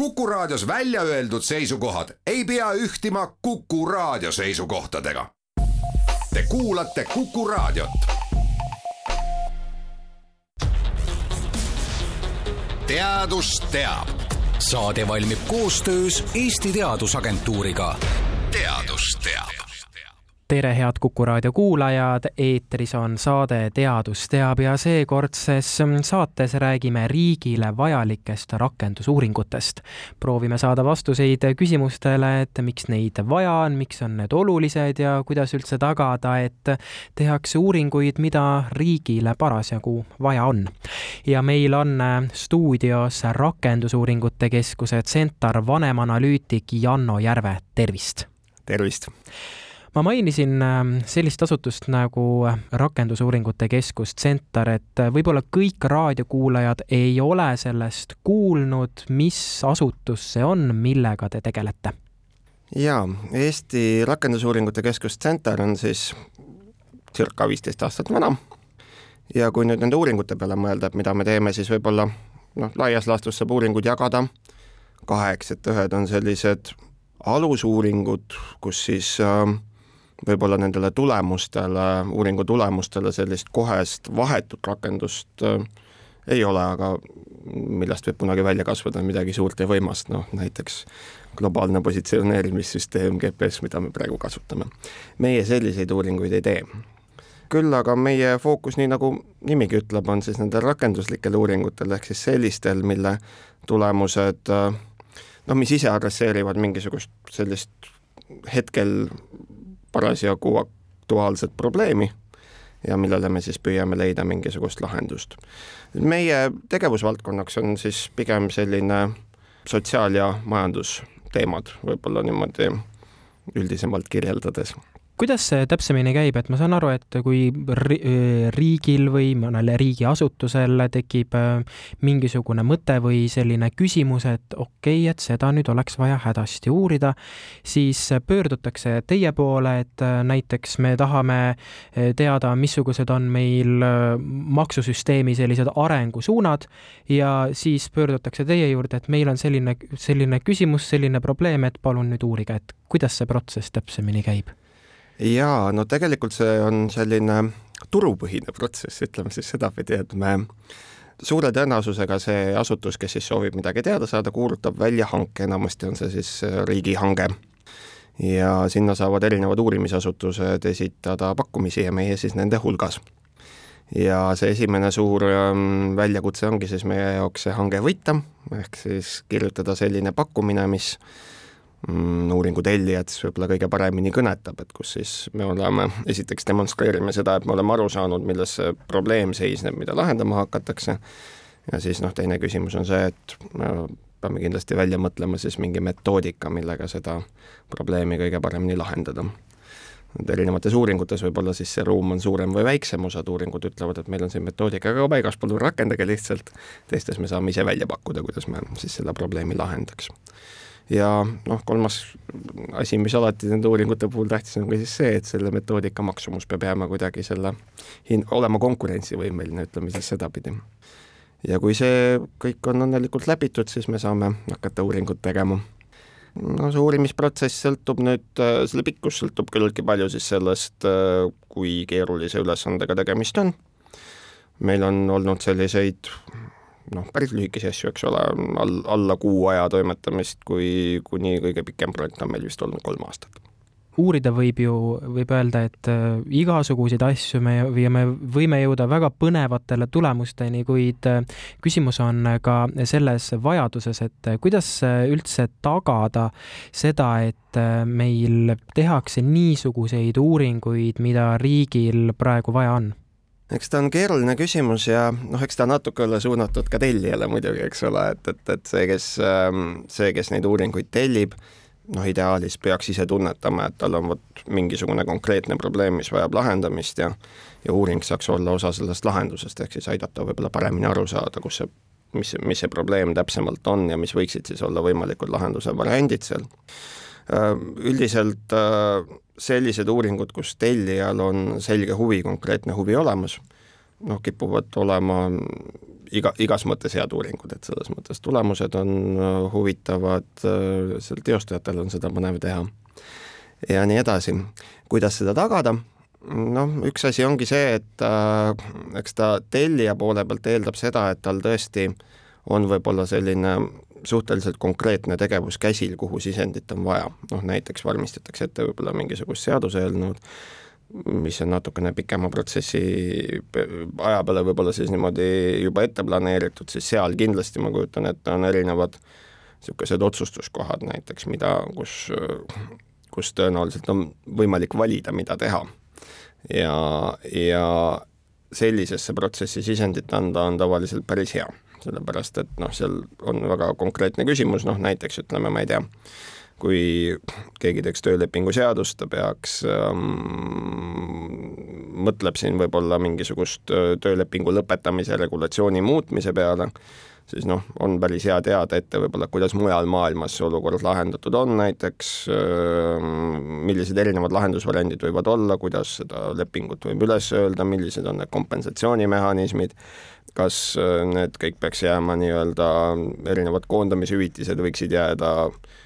Kuku Raadios välja öeldud seisukohad ei pea ühtima Kuku Raadio seisukohtadega. Te kuulate Kuku Raadiot. teadus teab. saade valmib koostöös Eesti Teadusagentuuriga. teadus teab tere, head Kuku raadio kuulajad, eetris on saade Teadus teab ja seekordses saates räägime riigile vajalikest rakendusuuringutest. proovime saada vastuseid küsimustele, et miks neid vaja on, miks on need olulised ja kuidas üldse tagada, et tehakse uuringuid, mida riigile parasjagu vaja on. ja meil on stuudios Rakendusuuringute Keskuse Centar vanemanalüütik Janno Järve, tervist! tervist! Ma mainisin ähm, sellist asutust nagu Rakendusuuringute Keskus Centar, et äh, võib-olla kõik raadiokuulajad ei ole sellest kuulnud, mis asutus see on, millega te tegelete? jaa, Eesti Rakendusuuringute Keskus Centar on siis circa viisteist aastat vana ja kui nüüd nende uuringute peale mõelda, et mida me teeme, siis võib-olla noh, laias laastus saab uuringud jagada kaheks, et ühed on sellised alusuuringud, kus siis äh, võib-olla nendele tulemustele, uuringu tulemustele sellist kohest vahetut rakendust äh, ei ole, aga millest võib kunagi välja kasvada midagi suurt ja võimast, noh näiteks globaalne positsioneerimissüsteem, GPS, mida me praegu kasutame. meie selliseid uuringuid ei tee. küll aga meie fookus, nii nagu nimigi ütleb, on siis nendel rakenduslikel uuringutel, ehk siis sellistel, mille tulemused noh, mis ise adresseerivad mingisugust sellist hetkel parasjagu aktuaalset probleemi ja millele me siis püüame leida mingisugust lahendust. meie tegevusvaldkonnaks on siis pigem selline sotsiaal- ja majandusteemad, võib-olla niimoodi üldisemalt kirjeldades kuidas see täpsemini käib, et ma saan aru, et kui riigil või mõnel riigiasutusel tekib äh, mingisugune mõte või selline küsimus, et okei okay,, et seda nüüd oleks vaja hädasti uurida, siis pöördutakse teie poole, et äh, näiteks me tahame äh, teada, missugused on meil maksusüsteemi sellised arengusuunad ja siis pöördutakse teie juurde, et meil on selline, selline küsimus, selline probleem, et palun nüüd uurige, et kuidas see protsess täpsemini käib jaa, no tegelikult see on selline turupõhine protsess, ütleme siis sedapidi, et me suure tõenäosusega see asutus, kes siis soovib midagi teada saada, kuulutab välja hanke, enamasti on see siis äh, riigihange. ja sinna saavad erinevad uurimisasutused esitada pakkumisi ja meie siis nende hulgas. ja see esimene suur ähm, väljakutse ongi siis meie jaoks see hange võita, ehk siis kirjutada selline pakkumine, mis uuringu tellijat siis võib-olla kõige paremini kõnetab, et kus siis me oleme, esiteks demonstreerime seda, et me oleme aru saanud, milles see probleem seisneb, mida lahendama hakatakse, ja siis noh, teine küsimus on see, et me peame kindlasti välja mõtlema siis mingi metoodika, millega seda probleemi kõige paremini lahendada. et erinevates uuringutes võib-olla siis see ruum on suurem või väiksem, osad uuringud ütlevad, et meil on siin metoodika ka paigas, palun rakendage lihtsalt, teistes me saame ise välja pakkuda, kuidas me siis selle probleemi lahendaks ja noh, kolmas asi, mis alati nende uuringute puhul tähtis on ka siis see, et selle metoodika maksumus peab jääma kuidagi selle hin-, olema konkurentsivõimeline, ütleme siis sedapidi. ja kui see kõik on õnnelikult läbitud, siis me saame hakata uuringut tegema. no see uurimisprotsess sõltub nüüd, selle pikkus sõltub küllaltki palju siis sellest, kui keerulise ülesandega tegemist on. meil on olnud selliseid noh, päris lühikesi asju, eks ole, all, alla kuu aja toimetamist, kui kuni kõige pikem projekt on meil vist olnud kolm aastat. Uurida võib ju, võib öelda, et äh, igasuguseid asju me ja me võime jõuda väga põnevatele tulemusteni, kuid äh, küsimus on ka selles vajaduses, et äh, kuidas üldse tagada seda, et meil tehakse niisuguseid uuringuid, mida riigil praegu vaja on eks ta on keeruline küsimus ja noh, eks ta natuke olla suunatud ka tellijale muidugi, eks ole, et, et, et see, kes, ähm, see, kes neid uuringuid tellib, noh, ideaalis peaks ise tunnetama, et tal on vot mingisugune konkreetne probleem, mis vajab lahendamist ja ja uuring saaks olla osa sellest lahendusest, ehk siis aidata võib-olla paremini aru saada, kus see, mis, mis see probleem täpsemalt on ja mis võiksid siis olla võimalikud lahenduse variandid seal. Äh, üldiselt äh, sellised uuringud, kus tellijal on selge huvi, konkreetne huvi olemas, noh, kipuvad olema iga, igas mõttes head uuringud, et selles mõttes tulemused on huvitavad, seal teostajatel on seda põnev teha ja nii edasi. kuidas seda tagada? noh, üks asi ongi see, et äh, eks ta tellija poole pealt eeldab seda, et tal tõesti on võib-olla selline suhteliselt konkreetne tegevus käsil, kuhu sisendit on vaja, noh näiteks valmistatakse ette võib-olla mingisugust seaduseelnõud, mis on natukene pikema protsessi aja peale võib-olla siis niimoodi juba ette planeeritud, siis seal kindlasti ma kujutan ette, on erinevad niisugused otsustuskohad näiteks, mida, kus, kus tõenäoliselt on võimalik valida, mida teha. Ja, ja sellisesse protsessi sisendit anda on tavaliselt päris hea, sellepärast et noh, seal on väga konkreetne küsimus, noh näiteks ütleme, ma ei tea, kui keegi teeks töölepingu seadust, ta peaks ähm,, mõtleb siin võib-olla mingisugust äh, töölepingu lõpetamise regulatsiooni muutmise peale, siis noh, on päris hea teada ette võib-olla, kuidas mujal maailmas see olukord lahendatud on näiteks, millised erinevad lahendusvariandid võivad olla, kuidas seda lepingut võib üles öelda, millised on need kompensatsioonimehhanismid, kas need kõik peaks jääma nii-öelda, erinevad koondamishüvitised võiksid jääda äh,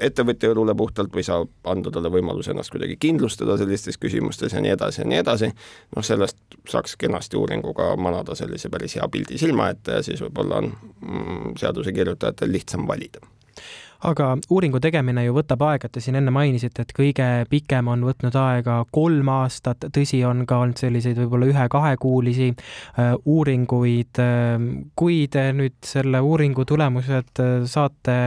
ettevõtja õlule puhtalt või saab anda talle võimaluse ennast kuidagi kindlustada sellistes küsimustes ja nii edasi ja nii edasi, noh sellest saaks kenasti uuringuga manada sellise päris hea pildi silma ette ja siis võib-olla on mm, seaduse kirjutajatel lihtsam valida aga uuringu tegemine ju võtab aega, te siin enne mainisite, et kõige pikem on võtnud aega kolm aastat, tõsi, on ka olnud selliseid võib-olla ühe-kahekuulisi äh, uuringuid. Äh, kui te nüüd selle uuringu tulemused äh, saate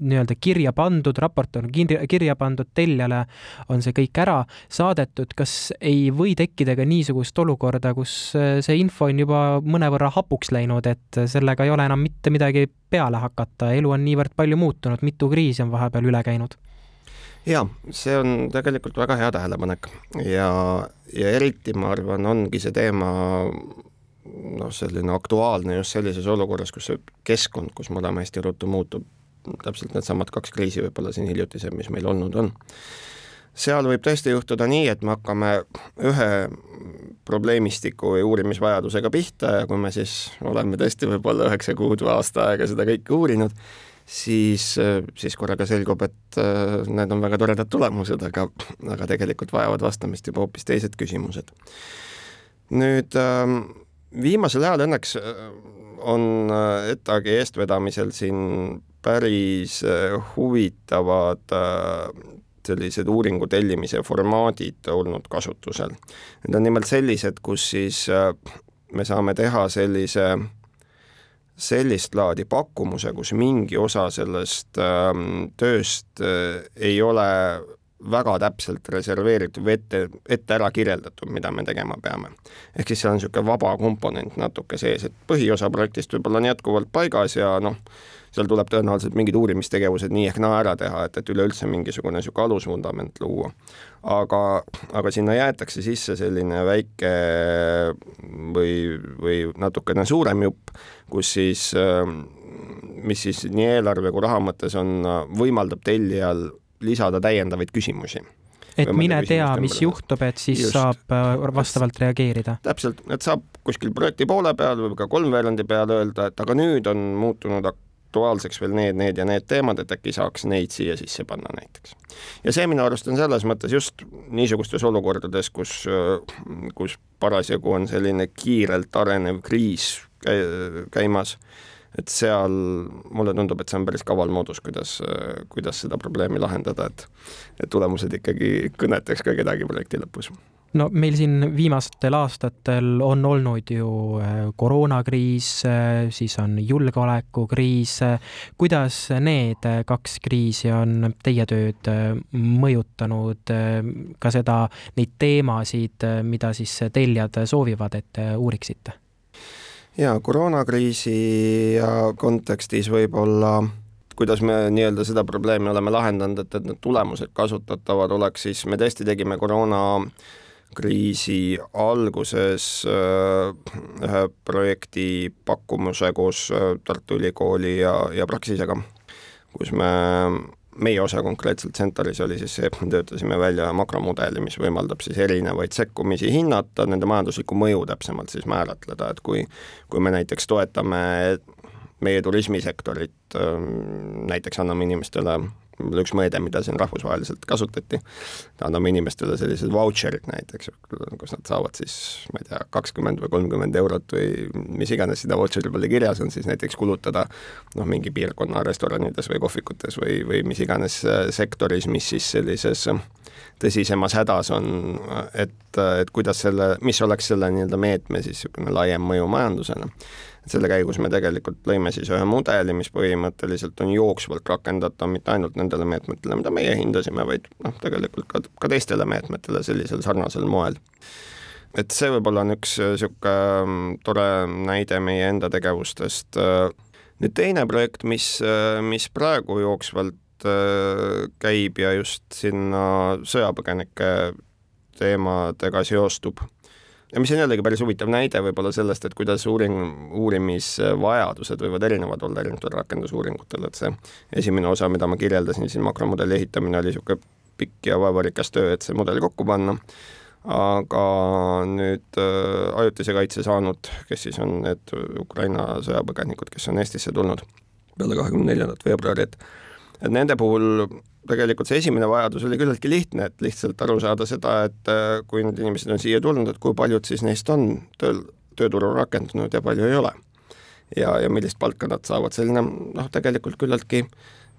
nii-öelda kirja pandud, raport on kirja, kirja pandud, tellijale on see kõik ära saadetud, kas ei või tekkida ka niisugust olukorda, kus äh, see info on juba mõnevõrra hapuks läinud, et sellega ei ole enam mitte midagi peale hakata, elu on niivõrd palju muutunud, mitu kriisi on vahepeal üle käinud? jaa, see on tegelikult väga hea tähelepanek ja, ja eriti ma arvan, ongi see teema noh, selline aktuaalne just sellises olukorras, kus see keskkond, kus me oleme hästi ruttu muutub, täpselt needsamad kaks kriisi võib-olla siin hiljutised, mis meil olnud on. seal võib tõesti juhtuda nii, et me hakkame ühe probleemistiku või uurimisvajadusega pihta ja kui me siis oleme tõesti võib-olla üheksa kuud või aasta aega seda kõike uurinud, siis, siis korraga selgub, et äh, need on väga toredad tulemused, aga, aga tegelikult vajavad vastamist juba hoopis teised küsimused. nüüd ähm, viimasel ajal õnneks äh, on äh, ETAG-i eestvedamisel siin päris äh, huvitavad äh, sellised uuringu tellimise formaadid olnud kasutusel. Need on nimelt sellised, kus siis äh, me saame teha sellise, sellist laadi pakkumuse, kus mingi osa sellest ähm, tööst ei ole väga täpselt reserveeritud või ette, ette ära kirjeldatud, mida me tegema peame. ehk siis seal on niisugune vaba komponent natuke sees, et põhiosa projektist võib-olla on jätkuvalt paigas ja noh, seal tuleb tõenäoliselt mingid uurimistegevused nii ehk naa ära teha, et, et üleüldse mingisugune niisugune alusvundament luua. aga, aga sinna jäetakse sisse selline väike või, või natukene suurem jupp, kus siis, mis siis nii eelarve kui raha mõttes on, võimaldab tellijal lisada täiendavaid küsimusi et mine tea, mis juhtub, et siis Just. saab äh, vastavalt reageerida. täpselt, et saab kuskil projekti poole peal või ka kolmveerandi peal öelda, et aga nüüd on muutunud aktuaalseks veel need, need ja need teemad, et äkki saaks neid siia sisse panna näiteks. ja see minu arust on selles mõttes just niisugustes olukordades, kus, kus parasjagu on selline kiirelt arenev kriis käimas, et seal mulle tundub, et see on päris kaval moodus, kuidas, kuidas seda probleemi lahendada, et et tulemused ikkagi kõnetaks ka kedagi projekti lõpus no meil siin viimastel aastatel on olnud ju äh, koroonakriis, äh, siis on julgeolekukriis. kuidas need kaks kriisi on teie tööd äh, mõjutanud, ka seda, neid teemasid, mida siis tellijad soovivad, et te uuriksite? jaa, koroonakriisi kontekstis võib-olla kuidas me nii-öelda seda probleemi oleme lahendanud, et, et need tulemused kasutatavad oleks, siis me tõesti tegime koroona kriisi alguses äh, ühe projekti pakkumuse koos äh, Tartu Ülikooli ja, ja Praxisega, kus me meie osa konkreetselt Centeris oli siis see, et me töötasime välja makromudeli, mis võimaldab siis erinevaid sekkumisi hinnata, nende majanduslikku mõju täpsemalt siis määratleda, et kui kui me näiteks toetame meie turismisektorit, näiteks anname inimestele üks mõõde, mida siin rahvusvaheliselt kasutati, anname inimestele sellised vautšerid näiteks, kus nad saavad siis, ma ei tea, kakskümmend või kolmkümmend eurot või mis iganes sinna vautšeri peale kirjas on, siis näiteks kulutada noh, mingi piirkonna restoranides või kohvikutes või, või mis iganes äh, sektoris, mis siis sellises tõsisemas hädas on, et, et kuidas selle, mis oleks selle nii-öelda meetme siis niisugune laiem mõju majandusele selle käigus me tegelikult lõime siis ühe mudeli, mis põhimõtteliselt on jooksvalt rakendatav mitte ainult nendele meetmetele, mida meie hindasime, vaid noh, tegelikult ka, ka teistele meetmetele sellisel sarnasel moel. et see võib-olla on üks niisugune mm, tore näide meie enda tegevustest. nüüd teine projekt, mis, mis praegu jooksvalt äh, käib ja just sinna sõjapõgenike teemadega seostub ja mis on jällegi päris huvitav näide võib-olla sellest, et kuidas uuring, uurimisvajadused võivad erinevad olla erinevatel rakendusuuringutel, et see esimene osa, mida ma kirjeldasin siin, makromudeli ehitamine, oli niisugune pikk ja vaevarikas töö, et see mudel kokku panna, aga nüüd äh, ajutise kaitse saanud, kes siis on need Ukraina sõjapõgenikud, kes on Eestisse tulnud peale kahekümne neljandat veebruari, et et nende puhul tegelikult see esimene vajadus oli küllaltki lihtne, et lihtsalt aru saada seda, et äh, kui need inimesed on siia tulnud, et kui paljud siis neist on tööl, tööturul rakendunud ja palju ei ole. ja, ja millist palka nad saavad, selline noh, tegelikult küllaltki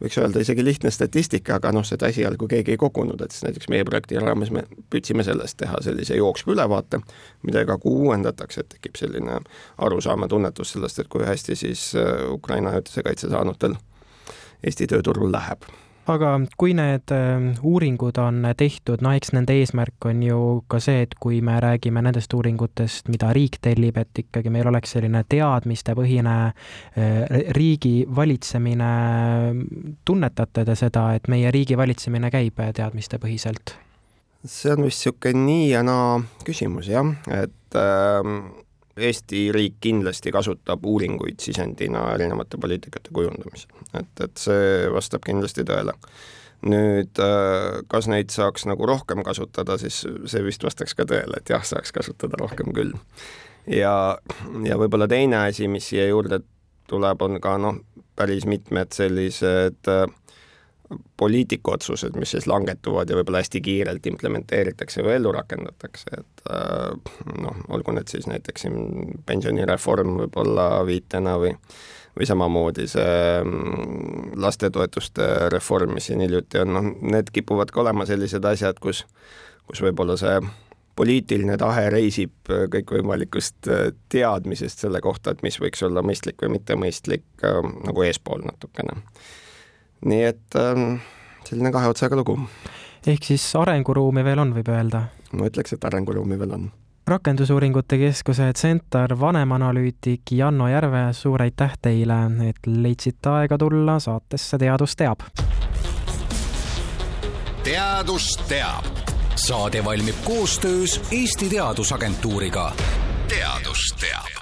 võiks öelda isegi lihtne statistika, aga noh, seda esialgu keegi ei kogunud, et siis näiteks meie projekti raames me püüdsime sellest teha sellise jooksva ülevaate, mida iga kuu uuendatakse, et tekib selline arusaam ja tunnetus sellest, et kui hästi siis äh, Ukraina ajutise kaitse saanutel Eesti tööturul läheb aga kui need ähm, uuringud on tehtud, no eks nende eesmärk on ju ka see, et kui me räägime nendest uuringutest, mida riik tellib, et ikkagi meil oleks selline teadmistepõhine äh, riigi valitsemine, tunnetate te seda, et meie riigi valitsemine käib teadmistepõhiselt? see on vist niisugune nii ja naa küsimus jah, et äh, Eesti riik kindlasti kasutab uuringuid sisendina erinevate poliitikate kujundamisel, et, et see vastab kindlasti tõele. nüüd äh, kas neid saaks nagu rohkem kasutada, siis see vist vastaks ka tõele, et jah, saaks kasutada rohkem küll. ja, ja võib-olla teine asi, mis siia juurde tuleb, on ka noh, päris mitmed sellised äh, poliitikaotsused, mis siis langetuvad ja võib-olla hästi kiirelt implementeeritakse või ellu rakendatakse, et äh, noh, olgu need siis näiteks siin pensionireform võib-olla viitena või või samamoodi see mm, lastetoetuste reform, mis siin hiljuti on, noh, need kipuvad ka olema sellised asjad, kus, kus võib-olla see poliitiline tahe reisib kõikvõimalikust äh, teadmisest selle kohta, et mis võiks olla mõistlik või mitte mõistlik, äh, nagu eespool natukene nii et ähm, selline kahe otsaga lugu. ehk siis arenguruumi veel on, võib öelda? ma ütleks, et arenguruumi veel on. rakendusuuringute Keskuse Center vanemanalüütik Janno Järve, suur aitäh teile, et leidsite aega tulla saatesse Teadus teab. teadus teab. saade valmib koostöös Eesti Teadusagentuuriga. teadus teab